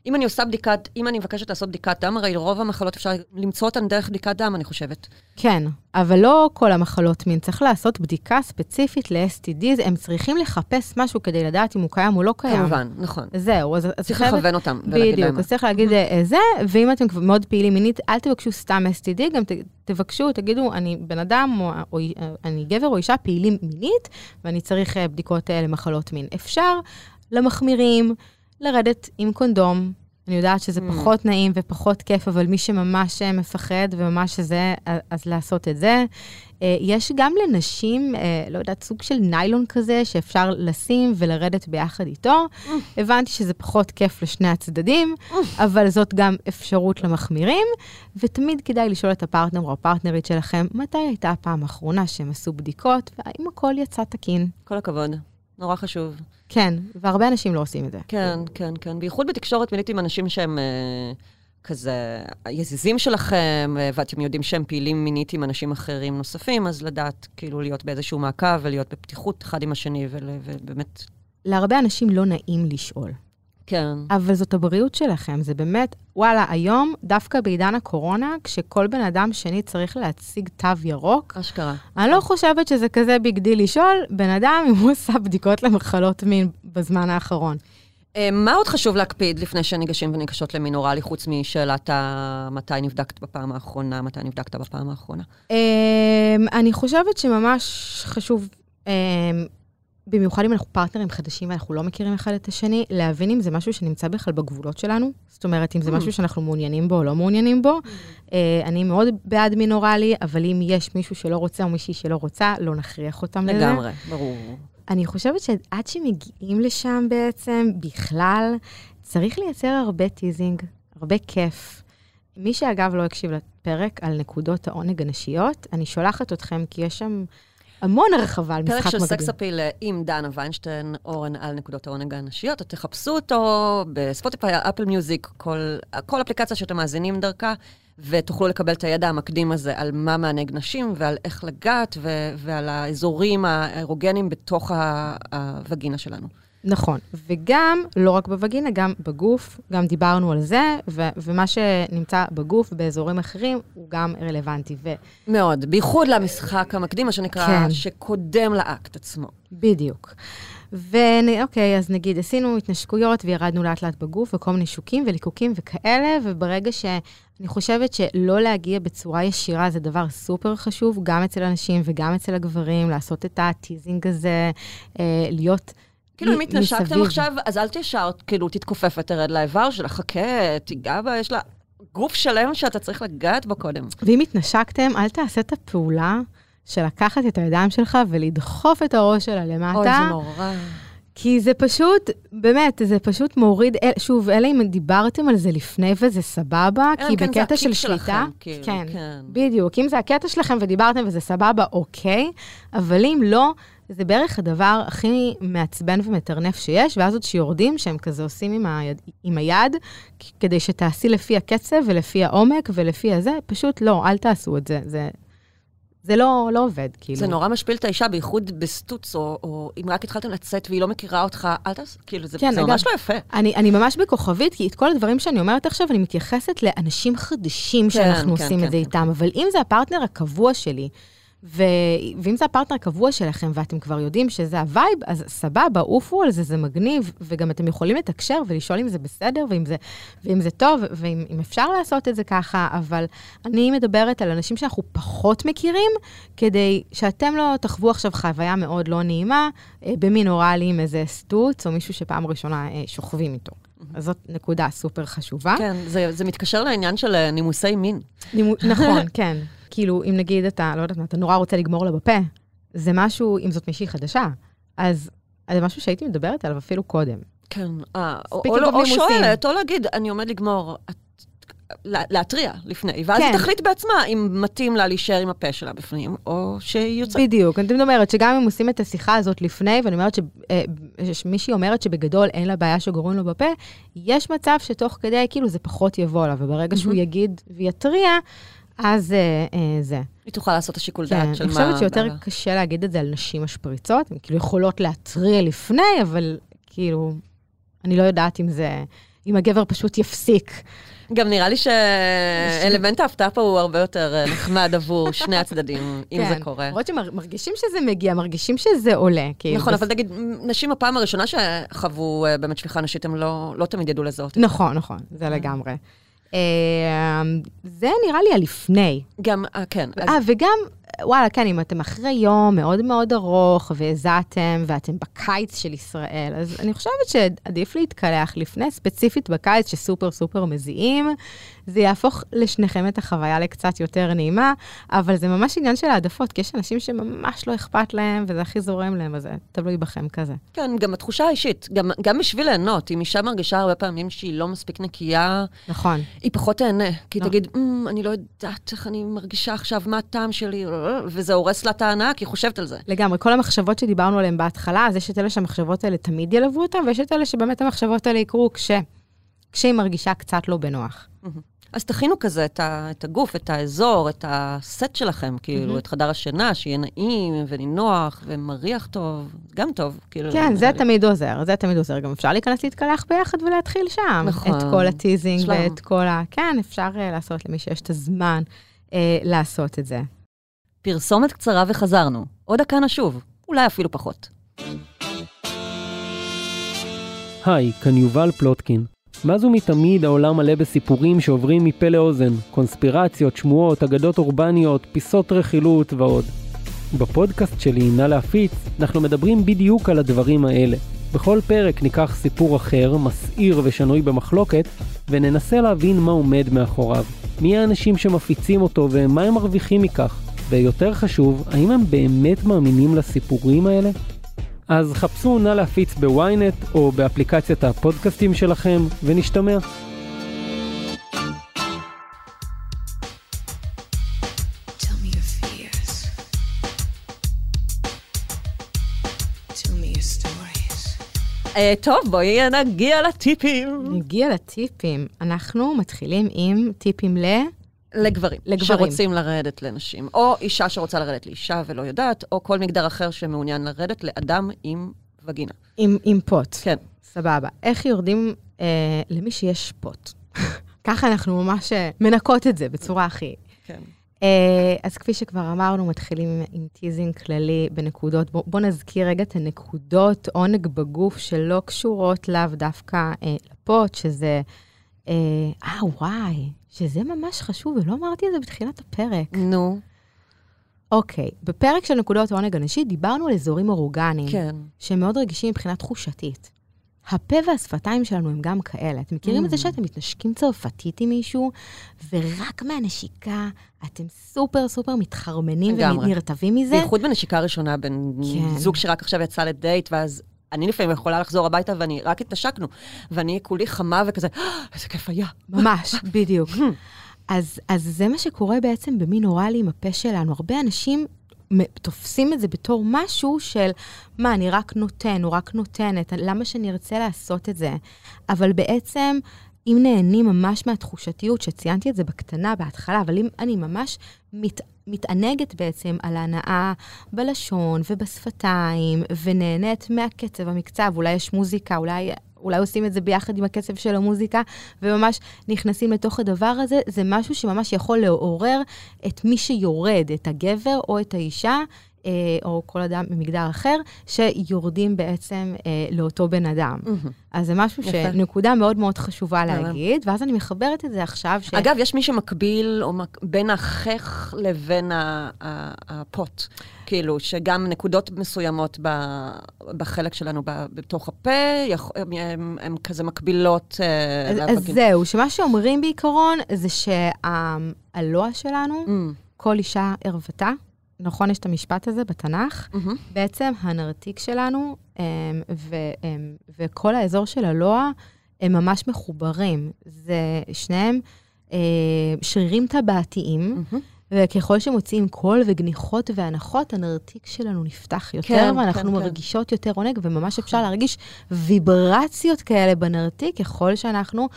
אה. אם אני עושה בדיקת, אם אני מבקשת לעשות בדיקת דם, הרי רוב המחלות אפשר למצוא אותן דרך בדיקת דם, אני חושבת. כן, אבל לא כל המחלות מין. צריך לעשות בדיקה ספציפית ל-STDs, הם צריכים לחפש משהו כדי לדעת אם הוא קיים או לא קיים. כמובן, נכון. זהו, אז... צריך חייבת- לכוון אותם ולהגיד בדיוק. אז צריך להגיד אה, זה, ואם אתם מאוד פעילים מינית, אל תבקשו סתם STD, גם ת, תבקשו, תגידו, אני בן אדם, או, או אני גבר או אישה פעילים מינית, ואני צריך אה, בדיקות אה, למחלות מין. אפשר למחמירים לרדת עם קונדום. אני יודעת שזה Mm. פחות נעים ופחות כיף, אבל מי שממש אה, מפחד וממש זה, אז- אז לעשות את זה. אה, יש גם לנשים, אה, לא יודעת, סוג של ניילון כזה, שאפשר לשים ולרדת ביחד איתו. הבנתי שזה פחות כיף לשני הצדדים, אבל זאת גם אפשרות למחמירים, ותמיד כדאי לשאול את הפרטנר או הפרטנרית שלכם, מתי הייתה הפעם האחרונה שהם עשו בדיקות, והאם הכל יצא תקין. כל הכבוד. נורא חשוב. כן, והרבה אנשים לא עושים את זה. כן, כן, כן. בייחוד בתקשורת מינית עם אנשים שהם אה, כזה היזיזים שלכם, אה, ואתם יודעים שהם פעילים מינית עם אנשים אחרים נוספים, אז לדעת, כאילו, להיות באיזשהו מעקב ולהיות בפתיחות אחד עם השני, ול- ובאמת, להרבה אנשים לא נעים לשאול, כן. אבל זאת הבריאות שלכם, זה באמת, וואלה, היום, דווקא בעידן הקורונה, כשכל בן אדם שני צריך להציג תו ירוק, אשכרה. אני לא חושבת שזה כזה big deal לשאול בן אדם אם הוא <laughs> עשה בדיקות למחלות מין בזמן האחרון. אה, מה עוד חשוב להקפיד לפני שניגשים וניגשות למין אוראלי, חוץ משאלת ה... מתי נבדקת בפעם האחרונה, מתי נבדקת בפעם האחרונה? אמ, אני חושבת שממש חשוב, אמ, במיוחד אם אנחנו פרטנרים חדשים ואנחנו לא מכירים אחד את השני, להבין אם זה משהו שנמצא בכלל בגבולות שלנו. זאת אומרת, אם זה Mm. משהו שאנחנו מעוניינים בו או לא מעוניינים בו. אה, אני מאוד בעד מין אוראלי, אבל אם יש מישהו שלא רוצה או מישהי שלא רוצה, לא נכריח אותם לזה. לגמרי, ברור. אני חושבת שעד שמגיעים לשם בעצם, בכלל, צריך לייצר הרבה teasing, הרבה כיף. מי שאגב לא הקשיב לפרק על נקודות העונג הנשיות, אני שולחת אתכם, כי יש שם המון הרחבה על משחק פרק מקדים. של סקס אפיל אה, עם דנה ויינשטיין, אורן על נקודות העונג הנשיות, תחפשו אותו בספוטיפיי, אפל מיוזיק, כל, כל אפליקציה שאתם מאזינים דרכה, ותוכלו לקבל את הידע המקדים הזה על מה מענג נשים ועל איך לגעת ו- ועל האזורים האירוגנים בתוך ה- הווגינה שלנו. נכון, וגם, לא רק בווגינה, גם בגוף, גם דיברנו על זה, ו- ומה שנמצא בגוף באזורים אחרים הוא גם רלוונטי. ו- מאוד, בייחוד למשחק המקדים, מה שנקרא, כן. שקודם לאקט עצמו. בדיוק. ואוקיי, אז נגיד עשינו התנשקויות וירדנו לאט לאט בגוף וכל מיני שוקים וליקוקים וכאלה, וברגע שאני חושבת שלא להגיע בצורה ישירה זה דבר סופר חשוב, גם אצל הנשים וגם אצל הגברים, לעשות את הטיזינג הזה, אה, להיות כאילו, אם התנשקתם. עכשיו, אז אל תישר, כאילו, תתכופף ותרד לאיבר שלה, חכה, תיגע בה, יש לה גוף שלם שאתה צריך לגעת בו קודם. ואם התנשקתם, אל תעשה את הפעולה של לקחת את הידיים שלך ולדחוף את הראש שלה למטה. אוי, זה נורא. כי זה פשוט, באמת, זה פשוט מוריד, אל- שוב, אלא אם דיברתם על זה לפני וזה סבבה, אלא כי כן בקטע של שליטה, שלכם, כאילו, כן, כן. בדיוק, אם זה הקטע שלכם ודיברתם וזה סבבה, אוקיי, אבל אם לא, זה בערך הדבר הכי מעצבן ומטרנף שיש, ואז עוד שיורדים, שהם כזה עושים עם היד, עם היד כדי שתעשי לפי הקצב ולפי העומק ולפי הזה, פשוט לא, אל תעשו את זה, זה, זה לא, לא עובד, כאילו. זה נורא משפיל את האישה, בייחוד בסטוץ, או, או אם רק התחלתם לצאת והיא לא מכירה אותך, אל תעשה, כאילו, זה, כן, זה ממש לא יפה. אני, אני ממש בכוכבית, כי את כל הדברים שאני אומרת עכשיו, אני מתייחסת לאנשים חדשים שאנחנו כן, עושים כן, את זה כן, איתם, אבל אם זה הפרטנר הקבוע שלי, ו... ואם זה הפרטנר הקבוע שלכם ואתם כבר יודעים שזה הווייב, אז סבבה, עופו על זה, זה מגניב, וגם אתם יכולים לתקשר ולשאול אם זה בסדר, ואם זה, ואם זה טוב, ואם אם אפשר לעשות את זה ככה, אבל אני מדברת על אנשים שאנחנו פחות מכירים, כדי שאתם לא תחוו עכשיו חוויה מאוד לא נעימה, אה, במין אוראלי עם איזה סטוץ, או מישהו שפעם ראשונה אה, שוכבים איתו. אז זאת נקודה סופר חשובה. כן, זה, זה מתקשר לעניין של אה, נימוסי מין. נימו, <laughs> נכון, כן. כאילו, אם נגיד אתה, לא יודעת מה, אתה נורא רוצה לגמור לה בפה, זה משהו, אם זאת מישהי חדשה, אז זה משהו שהייתי מדברת עליו אפילו קודם. כן, אה, או, Speaking או, או. שואלת, או להגיד, אני עומד לגמור, את, להתריע לפני, ואז כן. היא תחליט בעצמה אם מתאים לה להישאר עם הפה שלה בפנים, או שהיא יוצאת. בדיוק, אני אומרת שגם אם עושים את השיחה הזאת לפני, ואני אומרת שמישהי אומרת שבגדול אין לה בעיה שגורמים לו בפה, יש מצב שתוך כדי, כאילו, זה פחות יבוא לה, וברגע שהוא. יגיד ויתריע, אז אה, אה, זה. היא תוכל לעשות את השיקול כן, דעת של אני מה... חושבת שיותר מה- קשה להגיד את זה על נשים משפריצות, הן כאילו יכולות להתריע לפני, אבל כאילו, אני לא יודעת אם זה, אם הגבר פשוט יפסיק. גם נראה לי שאלמנט ההפתעה פה הוא הרבה יותר אה, נחמד עבור שני הצדדים, אם זה קורה. למרות שמרגישים שזה מגיע, מרגישים שזה עולה. כאילו, נכון, אבל נגיד, נשים הפעם הראשונה שחוו אה, באמת שפיכה נשית, הם לא לא תמיד ידעו לזהות. נכון, נכון, זה לגמרי. אה, זה נראה לי הלפני. גם, כן. אה, וגם, וואלה, כן, אם אתם אחרי יום מאוד מאוד ארוך והזעתם, ואתם בקיץ של ישראל, אז אני חושבת שעדיף להתקלח לפני, ספציפית בקיץ, שסופר סופר מזיעים. זה יהפוך לשניכם את החוויה לקצת יותר נעימה, אבל זה ממש עניין של העדפות, כי יש אנשים שממש לא אכפת להם, וזה הכי זורם להם, אז זה תלוי בכם כזה. כן, גם התחושה האישית, גם, גם בשביל ליהנות, אם אישה מרגישה הרבה פעמים שהיא לא מספיק נקייה, נכון. היא פחות תהנה. כי היא נכון. תגיד, "אמ, אני לא יודעת איך אני מרגישה עכשיו, מה הטעם שלי, וזה הורס לה את ההנאה, כי היא חושבת על זה. לגמרי, כל המחשבות שדיברנו עליהן בהתחלה, אז יש את אלה שהמחשבות האלה תמיד ילוו אותם, ויש את אלה שבאמת המחשבות האלה יקרו כש... כשהיא מרגישה קצת לא בנוח. אז תכינו כזה את, ה, את הגוף, את האזור, את הסט שלכם, כאילו, מהמם. את חדר השינה, שיהיה נעים ונינוח ומריח טוב, גם טוב, כאילו. כן, זה לי. תמיד עוזר, זה תמיד עוזר. גם אפשר להיכנס להתקלח ביחד ולהתחיל שם. נכון. את כל הטיזינג שלום. ואת כל ה... כן, אפשר אה, לעשות למי שיש את הזמן אה, לעשות את זה. פרסומת קצרה וחזרנו. עוד דקה נשוב, אולי אפילו פחות. היי, כאן יובל פלוטקין. מאז ומתמיד העולם מלא בסיפורים שעוברים מפה לאוזן, קונספירציות, שמועות, אגדות אורבניות, פיסות רכילות ועוד. בפודקאסט שלי, נא להפיץ, אנחנו מדברים בדיוק על הדברים האלה. בכל פרק ניקח סיפור אחר, מסעיר ושנוי במחלוקת, וננסה להבין מה עומד מאחוריו. מי האנשים שמפיצים אותו ומה הם מרוויחים מכך. ויותר חשוב, האם הם באמת מאמינים לסיפורים האלה? אז חפשו נא להפיץ בוויינט או באפליקציית הפודקאסטים שלכם, ונשתמע. Tell me your fears. Tell me your stories. אה, טוב, בואי נגיע לטיפים. נגיע לטיפים. אנחנו מתחילים עם טיפים ל... לגברים. לגברים. שרוצים לרדת לנשים. או אישה שרוצה לרדת לאישה ולא יודעת, או כל מגדר אחר שמעוניין לרדת לאדם עם וגינה. עם, עם פוט. כן. סבבה. איך יורדים אה, למי שיש פוט? <laughs> ככה אנחנו ממש אה, מנקות את זה בצורה הכי... כן. אה, אז כפי שכבר אמרנו, מתחילים עם, עם teasing כללי בנקודות. בואו בוא נזכיר רגע את הנקודות עונג בגוף שלא קשורות לאו דווקא אה, לפוט, שזה... אה, אה, וואי, שזה ממש חשוב, ולא אמרתי את זה בתחילת הפרק. נו, אוקיי, בפרק של נקודות עונג הנשי דיברנו על אזורים אורגניים, כן. שהם מאוד רגישים מבחינה תחושתית. הפה והשפתיים שלנו הם גם כאלה. אתם מכירים את זה Mm. שאתם מתנשקים צרפתית עם מישהו, ורק מהנשיקה אתם סופר סופר מתחרמנים. ונרטבים מזה? בייחוד בנשיקה ראשונה בין כן. זוג שרק עכשיו יצא לדייט, ואז אני לפעמים יכולה לחזור הביתה ואני רק התנשקנו, ואני כולי חמה וכזה, "אה, איזה כיף היה. ממש, <laughs> בדיוק. אז, אז זה מה שקורה בעצם במין אוראלי עם הפה שלנו. הרבה אנשים תופסים את זה בתור משהו של, מה, אני רק נותן, או רק נותנת, למה שאני ארצה לעשות את זה? אבל בעצם, אם נהנים ממש מהתחושתיות, שציינתי את זה בקטנה בהתחלה, אבל אם אני ממש מת, מתענגת בעצם על ההנאה בלשון ובשפתיים, ונהנית מהקצב, המקצב, אולי יש מוזיקה, אולי... אולי עושים את זה ביחד עם הקצב של המוזיקה, וממש נכנסים לתוך הדבר הזה, זה משהו שממש יכול לעורר את מי שיורד, את הגבר או את האישה, או כל אדם ממגדר אחר, שיורדים בעצם אה, לאותו בן אדם. אז זה משהו יפה. שנקודה מאוד מאוד חשובה. להגיד, ואז אני מחברת את זה עכשיו, ש... אגב, יש מי שמקביל או מק- בין החך לבין הפוט. כאילו, שגם נקודות מסוימות ב- בחלק שלנו ב- בתוך הפה, יכ- הם כזה מקבילות אה, אז, אז לאבקים. זהו, שמה שאומרים בעיקרון, זה שהלוע שלנו, Mm, כל אישה ערוותה, נכון, יש את המשפט הזה בתנ"ך, מהמם. בעצם הנרתיק שלנו אמ, ו, אמ, וכל האזור של הלוע הם ממש מחוברים. זה שניהם אה, שרירים טבעתיים, מהמם. וככל שמוציאים קול וגניחות והנחות, הנרתיק שלנו נפתח יותר, כן, ואנחנו כן, כן. מרגישות יותר עונג, וממש אפשר להרגיש ויברציות כאלה בנרתיק, ככל שאנחנו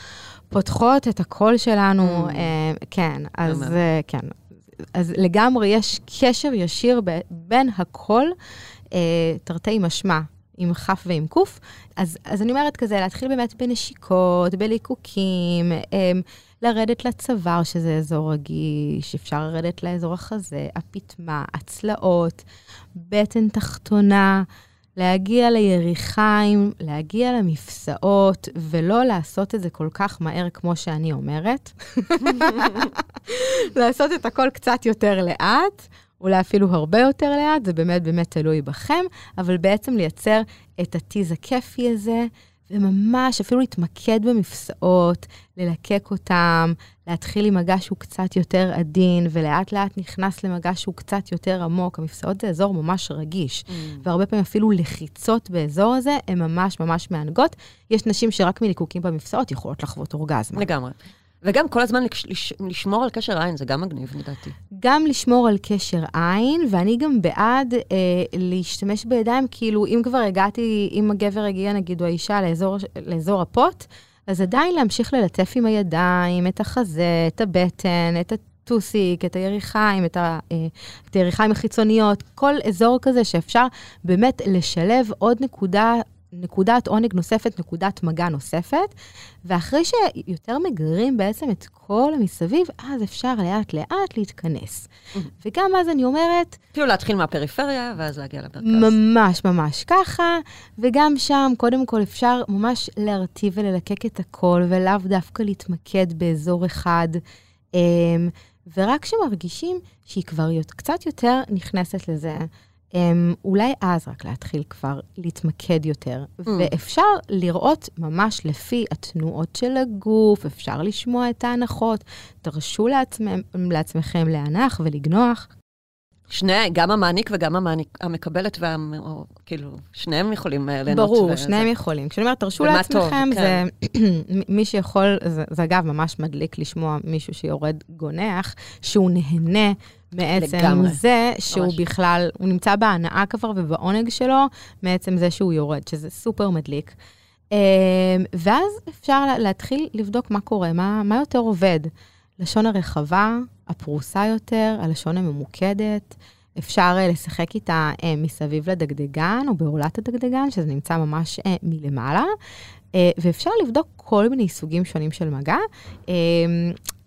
פותחות את הקול שלנו. Mm. אה, כן, אז. אה, כן. אז לגמרי יש קשר ישיר ב- בין הקול, אה, תרתי משמע, עם כ' ועם ק'. אז, אז אני אומרת כזה, להתחיל באמת בנשיקות, בליקוקים, אה, לרדת לצוואר, שזה אזור רגיש, אפשר לרדת לאזור החזה, הפטמה, הצלעות, בטן תחתונה, להגיע ליריחיים, להגיע למפסעות, ולא לעשות את זה כל כך מהר כמו שאני אומרת. <laughs> לעשות את הכל קצת יותר לאט, אולי אפילו הרבה יותר לאט, זה באמת באמת תלוי בכם, אבל בעצם לייצר את הטיז הכיפי הזה, וממש אפילו להתמקד במפסעות, ללקק אותם, להתחיל עם מגע שהוא קצת יותר עדין, ולאט לאט נכנס למגע שהוא קצת יותר עמוק. המפסעות זה אזור ממש רגיש, והרבה פעמים אפילו לחיצות באזור הזה הן ממש ממש מענגות. יש נשים שרק מליקוקים במפסעות יכולות לחוות אורגזמה. לגמרי. וגם כל הזמן לש- לש- לשמור על קשר עין, זה גם מגניב לדעתי. גם לשמור על קשר עין, ואני גם בעד אה, להשתמש בידיים, כאילו, אם כבר הגעתי, אם הגבר הגיע, נגיד, או האישה, לאזור, לאזור הפוט, אז עדיין להמשיך ללטף עם הידיים, את החזה, את הבטן, את הטוסיק, את היריחיים, את, ה, אה, את היריחיים החיצוניות, כל אזור כזה שאפשר באמת לשלב עוד נקודה. נקודת עונג נוספת, נקודת מגע נוספת, ואחרי שיותר מגרים בעצם את כל המסביב, אז אפשר לאט-לאט להתכנס. וגם אז אני אומרת, כאילו להתחיל מהפריפריה, ואז להגיע למרכז. ממש ממש ככה, וגם שם, קודם כל אפשר ממש להרטיב וללקק את הכל, ולאו דווקא להתמקד באזור אחד. אמ, ורק כשמרגישים שהיא כבר קצת יותר נכנסת לזה, אולי אז רק להתחיל כבר להתמקד יותר. ואפשר לראות ממש לפי התנועות של הגוף, אפשר לשמוע את ההנחות. תרשו לעצמם, לעצמכם להנח ולגנוח. שני, גם המעניק וגם המעניק, המקבלת וה... או, כאילו, שניהם יכולים אה, ליהנות. ברור, וזה. שניהם יכולים. כשאני אומרת, תרשו לעצמכם, טוב, זה <clears throat> מי שיכול, זה, זה אגב ממש מדליק לשמוע מישהו שיורד גונח, שהוא נהנה מעצם לגמרי, זה שהוא ממש. בכלל, הוא נמצא בהנאה כבר ובעונג שלו, מעצם זה שהוא יורד, שזה סופר מדליק. אמ, ואז אפשר לה- להתחיל לבדוק מה קורה, מה, מה יותר עובד. לשון הרחבה, הפרוסה יותר, הלשון הממוקדת. אפשר אה, לשחק איתה אה, מסביב לדגדגן או בעולת הדגדגן, שזה נמצא ממש אה, מלמעלה, ואפשר לבדוק כל מיני סוגים שונים של מגע.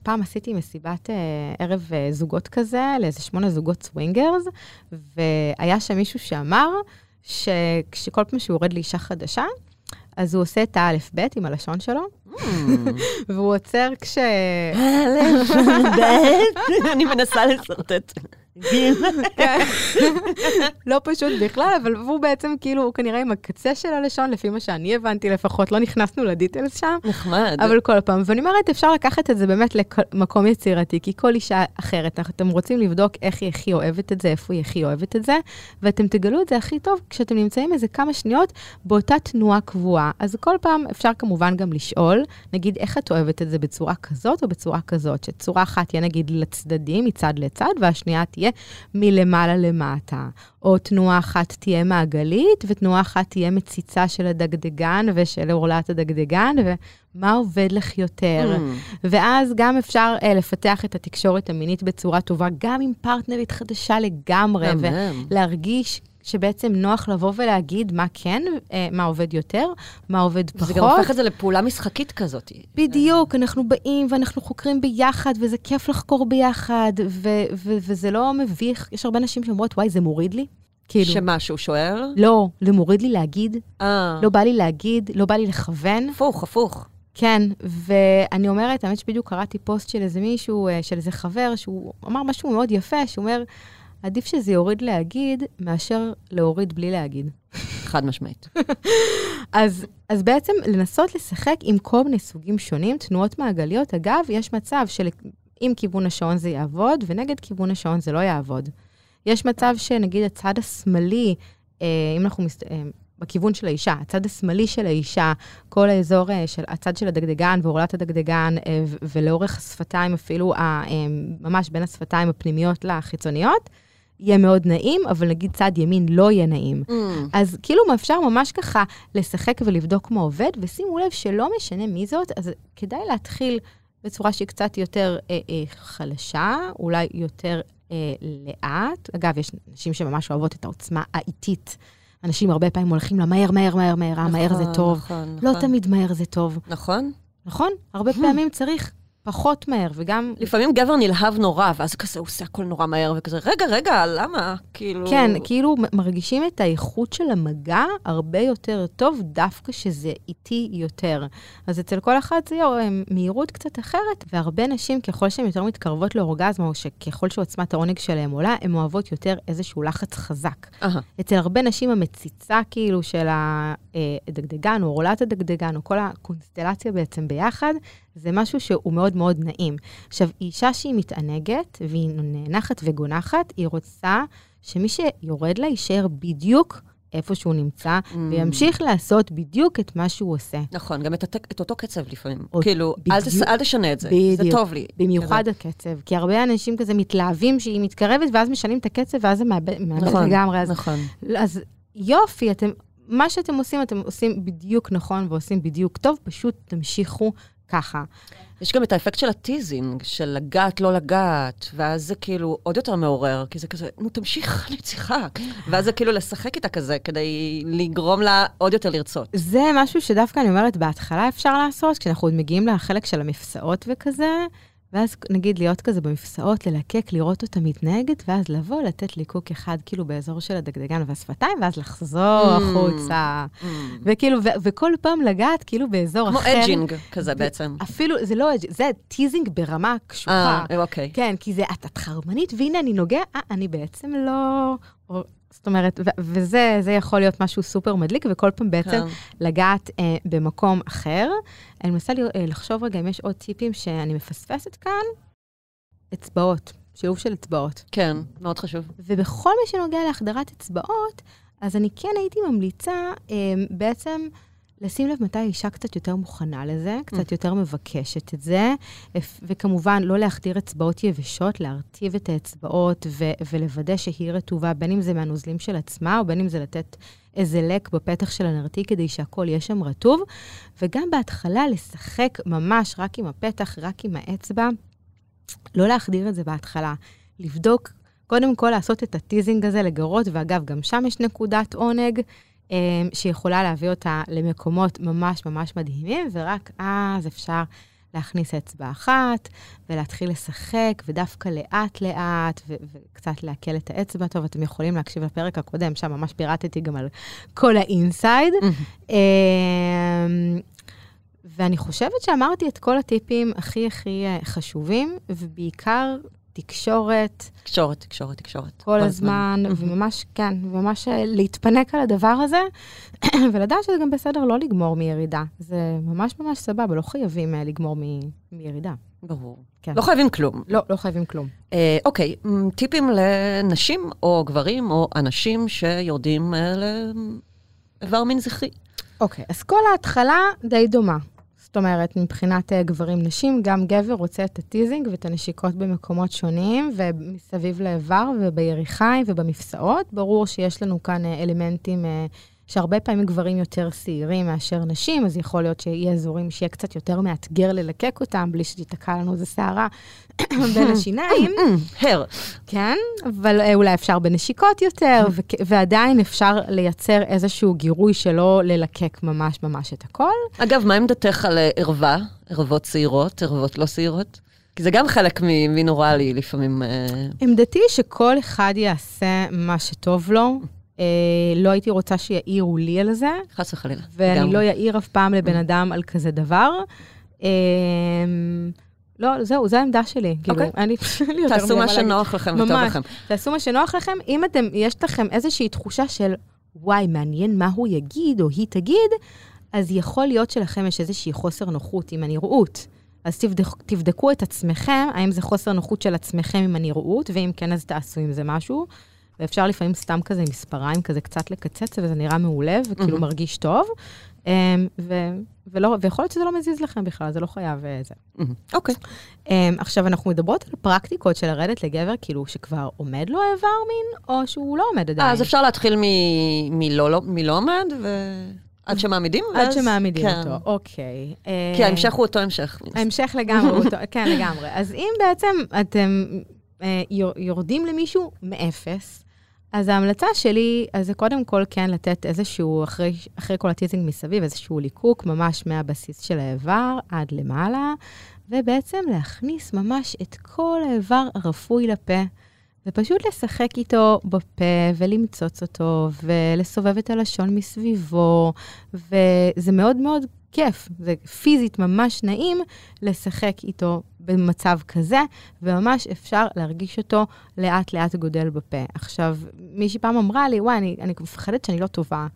פעם עשיתי מסיבת ערב זוגות כזה, לאיזה שמונה זוגות סווינגרס, והיה שם מישהו שאמר שכשכל פעם שהוא יורד לאישה חדשה, אז הוא עושה את האלף-בית עם הלשון שלו, והוא עוצר כש... <laughs> אני מנסה לשרטט. כן. לא פשוט בכלל, אבל הוא בעצם כאילו, הוא כנראה עם הקצה של הלשון, לפי מה שאני הבנתי לפחות, לא נכנסנו לדיטלס שם. נחמד. אבל כל פעם, ואני אומרת, אפשר לקחת את זה באמת למקום יצירתי, כי כל אישה אחרת, אתם רוצים לבדוק איך היא הכי אוהבת את זה, איפה היא הכי אוהבת את זה, ואתם תגלו את זה הכי טוב כשאתם נמצאים איזה כמה שניות באותה תנועה קבועה. אז כל פעם אפשר כמובן גם לשאול, נגיד, איך את אוהבת את זה בצורה כזאת או בצורה כזאת, שצורה אחת תהיה נגיד לצדדים, מצד לצד, והשנייה תהיה מלמעלה למטה. או תנועה אחת תהיה מעגלית, ותנועה אחת תהיה מציצה של הדגדגן ושל עורלת הדגדגן, ומה עובד לך יותר. Mm. ואז גם אפשר uh, לפתח את התקשורת המינית בצורה טובה, גם עם פרטנרית חדשה לגמרי. ולהרגיש שבעצם נוח לבוא ולהגיד מה כן, uh, מה עובד יותר, מה עובד פחות. זה גם הופך את זה לפעולה משחקית כזאת. בדיוק, אנחנו באים ואנחנו חוקרים ביחד, וזה כיף לחקור ביחד, ו- ו- וזה לא מביך. יש הרבה נשים שאומרות, וואי, זה מוריד לי. כאילו, שמה, שהוא שוער? לא, זה מוריד לי להגיד, אה. לא בא לי להגיד, לא בא לי לכוון. הפוך, הפוך. כן, ואני אומרת, האמת שבדיוק קראתי פוסט של איזה מישהו, אה, של איזה חבר, שהוא אמר משהו מאוד יפה, שהוא אומר, עדיף שזה יוריד להגיד, מאשר להוריד בלי להגיד. חד משמעית. <laughs> אז, אז בעצם לנסות לשחק עם כל מיני סוגים שונים, תנועות מעגליות. אגב, יש מצב שעם כיוון השעון זה יעבוד, ונגד כיוון השעון זה לא יעבוד. יש מצב שנגיד הצד השמאלי, אה, אם אנחנו מס... אה, בכיוון של האישה, הצד השמאלי של האישה, כל האזור אה, של הצד של הדגדגן ועורלת הדגדגן, אה, ולאורך השפתיים אפילו, אה, ממש בין השפתיים הפנימיות לחיצוניות, יהיה מאוד נעים, אבל נגיד צד ימין לא יהיה נעים. Mm. אז כאילו אפשר ממש ככה לשחק ולבדוק מה עובד, ושימו לב שלא משנה מי זאת, אז כדאי להתחיל בצורה שהיא קצת יותר אה, אה, חלשה, אולי יותר אה, לאט. אגב, יש נשים שממש אוהבות את העוצמה האיטית. אנשים הרבה פעמים הולכים לה מהר, מהר, מהר, אה, מהר זה נכון, טוב. נכון, לא נכון. תמיד מהר זה טוב, נכון? נכון? הרבה <laughs> פעמים צריך פחות מהר, וגם... לפעמים גבר נלהב נורא, ואז כזה הוא עושה הכל נורא מהר, וכזה, רגע, רגע, למה? כאילו... כן, כאילו מרגישים את האיכות של המגע הרבה יותר טוב, דווקא שזה איטי יותר. אז אצל כל אחד זה מהירות קצת אחרת, והרבה נשים, ככל שהן יותר מתקרבות לאורגזמה, או שככל שעוצמת העונג שלהן עולה, הן אוהבות יותר איזשהו לחץ חזק. אהה. אצל הרבה נשים המציצה כאילו של הדגדגן, או עורלת הדגדגן, או כל הקונסטלציה בעצם ביחד, זה משהו שהוא מאוד מאוד נעים. עכשיו, אישה שהיא מתענגת, והיא נאנחת וגונחת, היא רוצה שמי שיורד לה יישאר בדיוק איפה שהוא נמצא, Mm. וימשיך לעשות בדיוק את מה שהוא עושה. נכון, גם את, הת... את אותו קצב לפעמים. או- כאילו, אל, תס... בדיוק. אל תשנה את זה, זה בדיוק. טוב לי. במיוחד הקצב, כי הרבה אנשים כזה מתלהבים שהיא מתקרבת, ואז משנים את הקצב, ואז זה מאבד נכון, לגמרי. אז נכון. אז יופי, אתם, מה שאתם עושים, אתם עושים בדיוק נכון ועושים בדיוק טוב, פשוט תמשיכו ככה. יש גם את האפקט של הטיזינג, של לגעת, לא לגעת, ואז זה כאילו עוד יותר מעורר, כי זה כזה, נו, תמשיך, <laughs> אני צריכה. ואז זה כאילו לשחק איתה כזה, כדי לגרום לה עוד יותר לרצות. זה משהו שדווקא אני אומרת, בהתחלה אפשר לעשות, כשאנחנו עוד מגיעים לחלק של המפסעות וכזה, ואז נגיד להיות כזה במפסעות, ללקק, לראות אותה מתנהגת, ואז לבוא, לתת ליקוק אחד כאילו באזור של הדגדגן והשפתיים, ואז לחזור Mm. החוצה. וכאילו, ו- וכל פעם לגעת כאילו באזור כמו אחר. edging כזה בעצם. אפילו, זה לא edging, זה teasing ברמה קשוחה. אה, אוקיי. כן, כי זה, את, את חרמנית, והנה אני נוגע, אה, אני בעצם לא... זאת אומרת, ו- וזה זה יכול להיות משהו סופר מדליק, וכל פעם בעצם כן. לגעת אה, במקום אחר. אני מנסה אה, לחשוב רגע אם יש עוד טיפים שאני מפספסת כאן. אצבעות, שילוב של אצבעות. כן, מאוד חשוב. ובכל מה שנוגע להחדרת אצבעות, אז אני כן הייתי ממליצה אה, בעצם לשים לב מתי האישה קצת יותר מוכנה לזה, קצת יותר מבקשת את זה, וכמובן לא להחדיר אצבעות יבשות, להרטיב את האצבעות ו- ולוודא שהיא רטובה, בין אם זה מהנוזלים של עצמה, או בין אם זה לתת איזה לק בפתח של הנרתיק כדי שהכל יהיה שם רטוב, וגם בהתחלה לשחק ממש רק עם הפתח, רק עם האצבע, לא להחדיר את זה בהתחלה, לבדוק קודם כל לעשות את הטיזינג הזה לגרות, ואגב, גם שם יש נקודת עונג שיכולה להביא אותה למקומות ממש ממש מדהימים, ורק אז אפשר להכניס אצבע אחת ולהתחיל לשחק, ודווקא לאט-לאט, ו- וקצת לעכל את האצבע. טוב, אתם יכולים להקשיב לפרק הקודם, שם ממש פירטתי גם על כל האינסייד. אה, ואני חושבת שאמרתי את כל הטיפים הכי הכי אה, חשובים, ובעיקר תקשורת תקשורת, תקשורת, תקשורת. כל הזמן, וממש, כן, ממש אה, להתפנק על הדבר הזה, <clears throat> ולדעת שזה גם בסדר לא לגמור מירידה. זה ממש ממש סבבה, לא חייבים אה, לגמור מ- מירידה. ברור. כן. לא חייבים כלום. לא, לא חייבים כלום. אה, אוקיי, טיפים לנשים או גברים או אנשים שיורדים אה, לאיבר מין זכרי. אוקיי, אז כל ההתחלה די דומה. זאת אומרת, מבחינת אה, גברים-נשים, גם גבר רוצה את הטיזינג ואת הנשיקות במקומות שונים, ומסביב לאיבר וביריחיים ובמפסעות. ברור שיש לנו כאן אה, אלמנטים אה, שהרבה פעמים גברים יותר שעירים מאשר נשים, אז יכול להיות שיהיה אזורים שיהיה קצת יותר מאתגר ללקק אותם, בלי שתיתקע לנו איזה שערה <coughs> בין השיניים. <coughs> הר. כן, אבל אה, אולי אפשר בנשיקות יותר, <coughs> ועדיין אפשר לייצר איזשהו גירוי שלא ללקק ממש ממש את הכל. אגב, מה עמדתך על אה, ערווה? ערבות צעירות, ערבות לא צעירות? כי זה גם חלק מ- מנורלי לפעמים. אה, עמדתי שכל אחד יעשה מה שטוב לו. אה, לא הייתי רוצה שיעירו לי על זה, חס וחלילה. ואני לגמרי. לא אעיר אף פעם לבן אדם על כזה דבר. אה, לא, זהו, זו העמדה שלי. כאילו, אוקיי. <laughs> יותר תעשו מה. שנוח לכם וטוב ממש. לכם. תעשו מה שנוח לכם. אם אתם, יש לכם איזושהי תחושה של, וואי, מעניין מה הוא יגיד או היא תגיד, אז יכול להיות שלכם יש איזושהי חוסר נוחות עם הנראות. אז תבדק, תבדקו את עצמכם, האם זה חוסר נוחות של עצמכם עם הנראות, ואם כן, אז תעשו עם זה משהו. ואפשר לפעמים סתם כזה עם מספריים, כזה קצת לקצץ, וזה נראה מעולה, וכאילו מהמם. מרגיש טוב. אמ, ו- ולא, ויכול להיות שזה לא מזיז לכם בכלל, זה לא חייב אה, זה. אוקיי. אמ, עכשיו, אנחנו מדברות על פרקטיקות של לרדת לגבר, כאילו שכבר עומד לו איבר מין, או שהוא לא עומד עדיין. אז אפשר להתחיל מ- מלא לא- מלא עומד, ועד שמעמידים, עד ואז- שמעמידים כן. אותו, אוקיי. כי אה, ההמשך הוא אותו המשך. ההמשך לגמרי, אותו- כן, לגמרי. אז אם בעצם אתם אה, יור- יורדים למישהו מאפס, אז ההמלצה שלי, אז זה קודם כל כן לתת איזשהו, אחרי, אחרי כל הטיזינג מסביב, איזשהו ליקוק ממש מהבסיס של האיבר עד למעלה, ובעצם להכניס ממש את כל האיבר הרפוי לפה. ופשוט לשחק איתו בפה ולמצוץ אותו ולסובב את הלשון מסביבו, וזה מאוד מאוד כיף, זה פיזית ממש נעים לשחק איתו במצב כזה, וממש אפשר להרגיש אותו לאט-לאט גודל בפה. עכשיו, מישהי פעם אמרה לי, וואי, אני, אני מפחדת שאני לא טובה.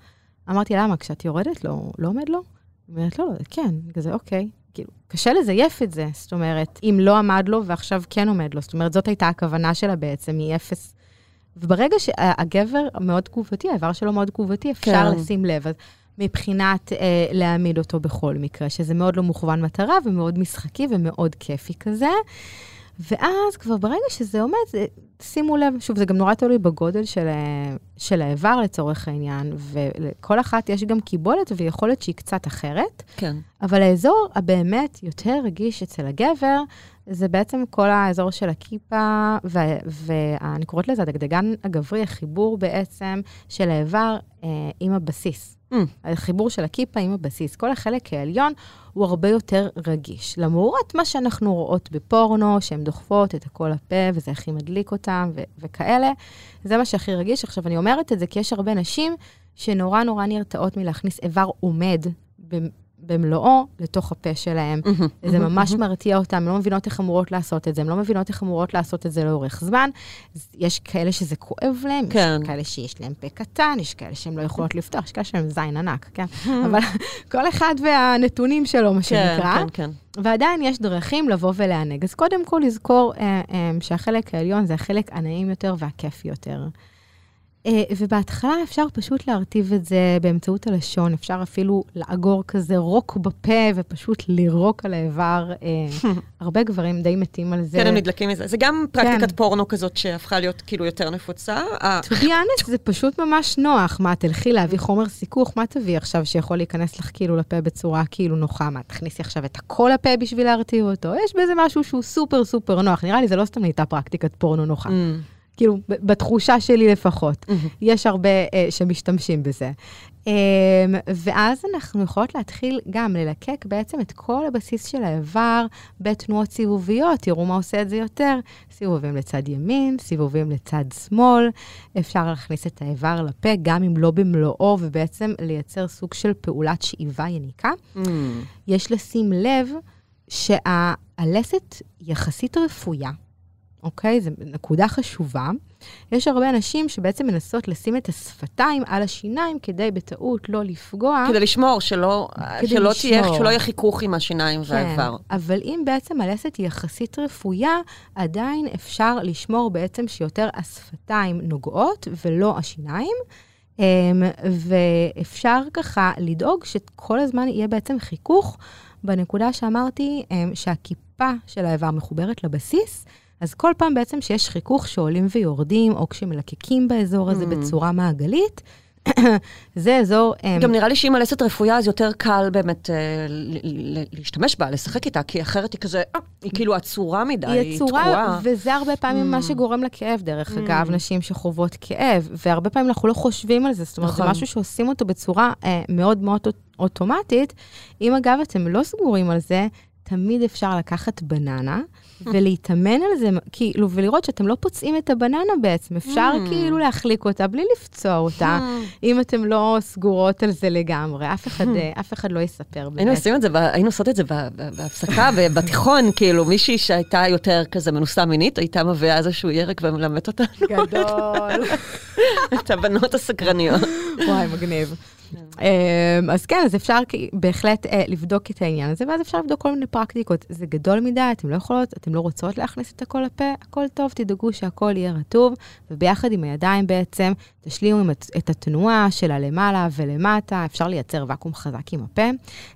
אמרתי, למה? כשאת יורדת לו, לא עומד לו? היא אומרת, לא, לא, כן, כזה, אוקיי. כאילו, קשה לזייף את זה, זאת אומרת, אם לא עמד לו ועכשיו כן עומד לו, זאת אומרת, זאת הייתה הכוונה שלה בעצם, מאפס. וברגע שהגבר מאוד תגובתי, האיבר שלו מאוד תגובתי, אפשר כן. לשים לב. אז מבחינת אה, להעמיד אותו בכל מקרה, שזה מאוד לא מוכוון מטרה ומאוד משחקי ומאוד כיפי כזה. ואז כבר ברגע שזה עומד, זה, שימו לב, שוב, זה גם נורא תלוי בגודל של, ה- של האיבר לצורך העניין, ולכל אחת יש גם קיבולת ויכולת שהיא קצת אחרת, כן. אבל האזור הבאמת יותר רגיש אצל הגבר, זה בעצם כל האזור של הכיפה, ואני קוראת לזה הדגדגן הגברי, החיבור בעצם של האיבר אה, עם הבסיס. Mm. החיבור של הכיפה עם הבסיס. כל החלק העליון הוא הרבה יותר רגיש. למרות מה שאנחנו רואות בפורנו, שהן דוחפות את הכל לפה, וזה הכי מדליק אותם, ו- וכאלה, זה מה שהכי רגיש. עכשיו, אני אומרת את זה כי יש הרבה נשים שנורא נורא נרתעות מלהכניס איבר עומד במלואו לתוך הפה שלהם. זה ממש מרתיע אותם, הן לא מבינות איך אמורות לעשות את זה, הן לא מבינות איך אמורות לעשות את זה לאורך זמן. יש כאלה שזה כואב להם, כן. יש כאלה שיש להם פה קטן, יש כאלה שהן לא יכולות לפתוח, יש כאלה שהם זין ענק, כן? אבל <laughs> כל אחד והנתונים שלו, מה כן, שנקרא. כן, כן. ועדיין יש דרכים לבוא ולענג. אז קודם כל לזכור אה, אה, שהחלק העליון זה החלק הנעים יותר והכיפי יותר. אה, ובהתחלה אפשר פשוט להרטיב את זה באמצעות הלשון, אפשר אפילו לאגור כזה רוק בפה ופשוט לירוק על האיבר. אה, <laughs> הרבה גברים די מתים על זה. כן, הם נדלקים מזה. זה גם פרקטיקת כן. פורנו כזאת שהפכה להיות כאילו יותר נפוצה. אה, To be honest, זה פשוט ממש נוח. מה, תלכי להביא <laughs> חומר סיכוך, מה תביאי עכשיו שיכול להיכנס לך כאילו לפה בצורה כאילו נוחה? מה, תכניסי עכשיו את הכל לפה בשביל להרתיע אותו? יש בזה משהו שהוא סופר סופר נוח. נראה לי זה לא סתם נהייתה פרקטיקת פורנו נוחה. כאילו, בתחושה שלי לפחות. יש הרבה אה, שמשתמשים בזה. אה, ואז אנחנו יכולות להתחיל גם ללקק בעצם את כל הבסיס של האיבר בתנועות סיבוביות. תראו מה עושה את זה יותר. סיבובים לצד ימין, סיבובים לצד שמאל. אפשר להכניס את האיבר לפה, גם אם לא במלואו, ובעצם לייצר סוג של פעולת שאיבה יניקה. Mm. יש לשים לב שהלסת יחסית רפויה, אוקיי? זו נקודה חשובה. יש הרבה אנשים שבעצם מנסות לשים את השפתיים על השיניים כדי בטעות לא לפגוע. כדי לשמור, שלא כדי שלא תהיה, לשמור. שלא יהיה חיכוך עם השיניים והאיבר. כן, אבל אם בעצם הלסת היא יחסית רפויה, עדיין אפשר לשמור בעצם שיותר השפתיים נוגעות ולא השיניים. אמ, ואפשר ככה לדאוג שכל הזמן יהיה בעצם חיכוך בנקודה שאמרתי, אמ, שהכיפה של האיבר מחוברת לבסיס, אז כל פעם בעצם שיש חיכוך שעולים ויורדים, או כשמלקקים באזור הזה Mm. בצורה מעגלית, <clears throat> זה אזור... אמ, גם נראה לי שאם הלסת רפויה, אז יותר קל באמת אה, להשתמש בה, לשחק איתה, כי אחרת היא כזה, אה, היא כאילו עצורה מדי, היא היא עצורה, תקועה. וזה הרבה פעמים Mm. מה שגורם לכאב, דרך Mm. אגב, נשים שחוות כאב, והרבה פעמים אנחנו לא חושבים על זה, זאת אומרת, זה נכון. משהו שעושים אותו בצורה אה, מאוד מאוד אוט- אוטומטית. אם אגב אתם לא סגורים על זה, תמיד אפשר לקחת בננה ולהתאמן על זה, כאילו, ולראות שאתם לא פוצעים את הבננה בעצם, אפשר Mm. כאילו להחליק אותה בלי לפצוע אותה, <laughs> אם אתם לא סגורות על זה לגמרי, אף אחד, אה, <laughs> אף אחד לא יספר באמת. היינו עושים את זה, ב- היינו עושות את זה בהפסקה, בתיכון, כאילו, מישהי שהייתה יותר כזה מנוסה מינית, הייתה מביאה איזשהו ירק ומלמד אותנו גדול. <laughs> את הבנות הסקרניות. וואי, מגניב. אמ, אז כן, אז אפשר בהחלט אה, לבדוק את העניין הזה, ואז אפשר לבדוק כל מיני פרקטיקות. זה גדול מדי, אתם לא יכולות, אתם לא רוצות להכניס את הכל לפה, הכל טוב, תדאגו שהכל יהיה רטוב, וביחד עם הידיים בעצם, תשלימו את- התנועה של הלמעלה ולמטה, אפשר לייצר ואקום חזק עם הפה.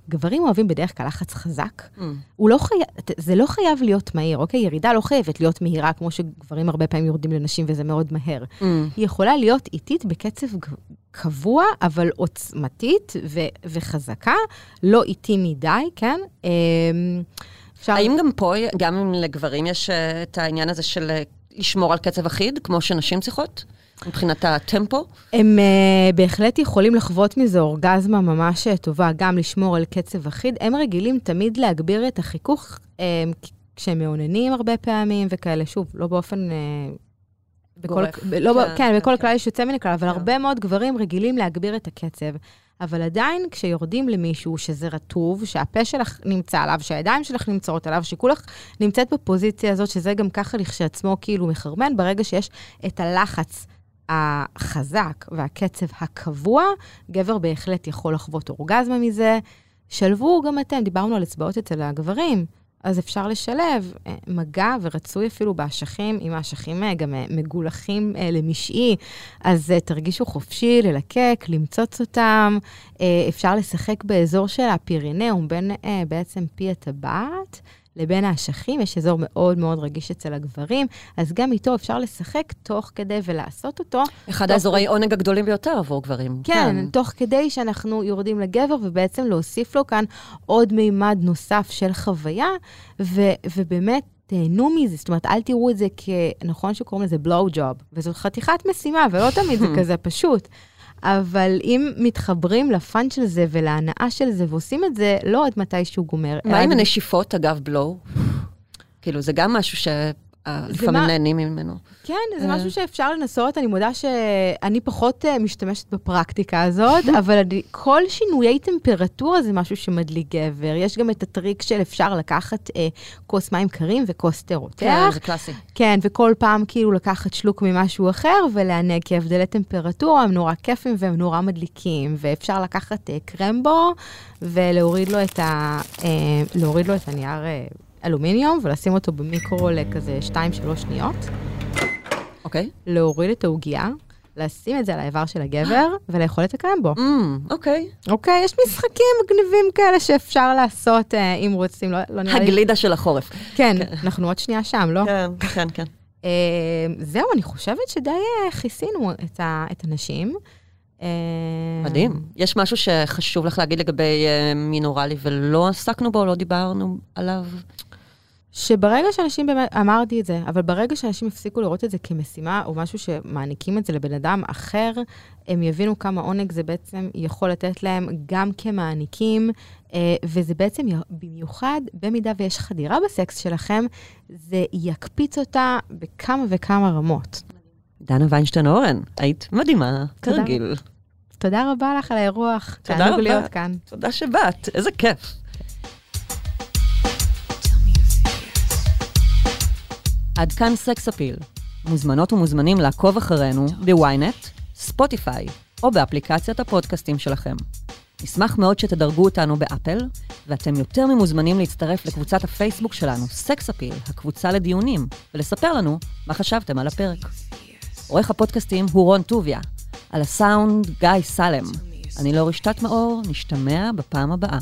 גברים אוהבים בדרך כלל לחץ חזק. Mm. לא חייב, זה לא חייב להיות מהיר, אוקיי? ירידה לא חייבת להיות מהירה, כמו שגברים הרבה פעמים יורדים לנשים וזה מאוד מהר. Mm. היא יכולה להיות איטית בקצב קבוע, אבל עוצמתית ו- וחזקה, לא איטי מדי, כן? אמ, אפשר... האם גם פה, גם אם לגברים יש אה, את העניין הזה של אה, לשמור על קצב אחיד, כמו שנשים צריכות? מבחינת הטמפו? הם uh, בהחלט יכולים לחוות מזה אורגזמה ממש טובה, גם לשמור על קצב אחיד. הם רגילים תמיד להגביר את החיכוך um, כשהם מאוננים הרבה פעמים וכאלה, שוב, לא באופן... Uh, גורף. ב- לא, כן, כן, כן, כן, בכל כן. כלל יש יוצא מן הכלל, אבל כן. הרבה מאוד גברים רגילים להגביר את הקצב. אבל עדיין, כשיורדים למישהו שזה רטוב, שהפה שלך נמצא עליו, שהידיים שלך נמצאות עליו, שכולך נמצאת בפוזיציה הזאת, שזה גם ככה לכשעצמו כאילו מחרמן, ברגע שיש את הלחץ החזק והקצב הקבוע, גבר בהחלט יכול לחוות אורגזמה מזה. שלבו גם אתם, דיברנו על אצבעות אצל הגברים, אז אפשר לשלב אה, מגע ורצוי אפילו באשכים, אם האשכים אה, גם אה, מגולחים למשעי, אז תרגישו חופשי ללקק, למצוץ אותם. אפשר לשחק באזור של הפירינאום, בין בעצם פי הטבעת. לבין האשכים, יש אזור מאוד מאוד רגיש אצל הגברים, אז גם איתו אפשר לשחק תוך כדי ולעשות אותו. אחד. האזורי עונג הגדולים ביותר עבור גברים. כן, תוך כדי שאנחנו יורדים לגבר, ובעצם להוסיף לו כאן עוד מימד נוסף של חוויה, ו- ובאמת... תהנו מזה, זאת אומרת, אל תראו את זה כ... נכון שקוראים לזה בלואו ג'וב, וזאת חתיכת משימה, ולא תמיד זה <laughs> כזה פשוט. אבל אם מתחברים לפאן של זה ולהנאה של זה, ועושים את זה לא עד מתי שהוא גומר. מה עם עד- הנשיפות, אגב, בלואו? כאילו, זה גם משהו שלפעמים מה- נהנים ממנו. כן, זה אה. משהו שאפשר לנסות. אני מודה שאני פחות אה, משתמשת בפרקטיקה הזאת, <laughs> אבל כל שינויי טמפרטורה זה משהו שמדליק גבר. יש גם את הטריק של אפשר לקחת אה, כוס מים קרים וכוס תה כן. זה קלאסי. כן, וכל פעם כאילו לקחת שלוק ממשהו אחר ולענג, כי הבדלי טמפרטורה הם נורא כיפים והם נורא מדליקים, ואפשר לקחת אה, קרמבו ולהוריד לו את, אה, הנייר אה, אלומיניום ולשים אותו במיקרו לכזה 2-3 שניות. אוקיי. להוריד את העוגייה, לשים את זה על האיבר של הגבר <gasps> ולאכול את הקרמבו. אמ, אוקיי. אוקיי, יש משחקים מגניבים כאלה שאפשר לעשות אה, אם רוצים, לא, לא נראה לי... הגלידה של החורף. כן, אנחנו עוד שנייה שם, לא? כן, כן, כן. אה, זהו, אני חושבת שדי אה, כיסינו את, ה, את הנשים. מדהים. יש משהו שחשוב לך להגיד לגבי מין אוראלי ולא עסקנו בו, לא דיברנו עליו? שברגע שאנשים באמת, אמרתי את זה, אבל ברגע שאנשים יפסיקו לראות את זה כמשימה, או משהו שמעניקים את זה לבן אדם אחר, הם יבינו כמה עונג זה בעצם יכול לתת להם גם כמעניקים, אה, וזה בעצם, במיוחד, במידה ויש חדירה בסקס שלכם, זה יקפיץ אותה בכמה וכמה רמות. דנה ויינשטיין אורן, היית מדהימה. כרגיל. תודה רבה לך על האירוח, תענוג. להיות כאן. תודה שבאת, איזה כיף. עד כאן סקס אפיל. מוזמנות ומוזמנים לעקוב אחרינו בוויינט, ספוטיפיי או באפליקציית הפודקאסטים שלכם. נשמח מאוד שתדרגו אותנו באפל, ואתם יותר ממוזמנים להצטרף לקבוצת הפייסבוק שלנו, סקס אפיל, הקבוצה לדיונים, ולספר לנו מה חשבתם על הפרק. עורך הפודקאסטים הוא רון טוביה, על הסאונד גיא סלם. אני לא רשתת מאור, נשתמע בפעם הבאה.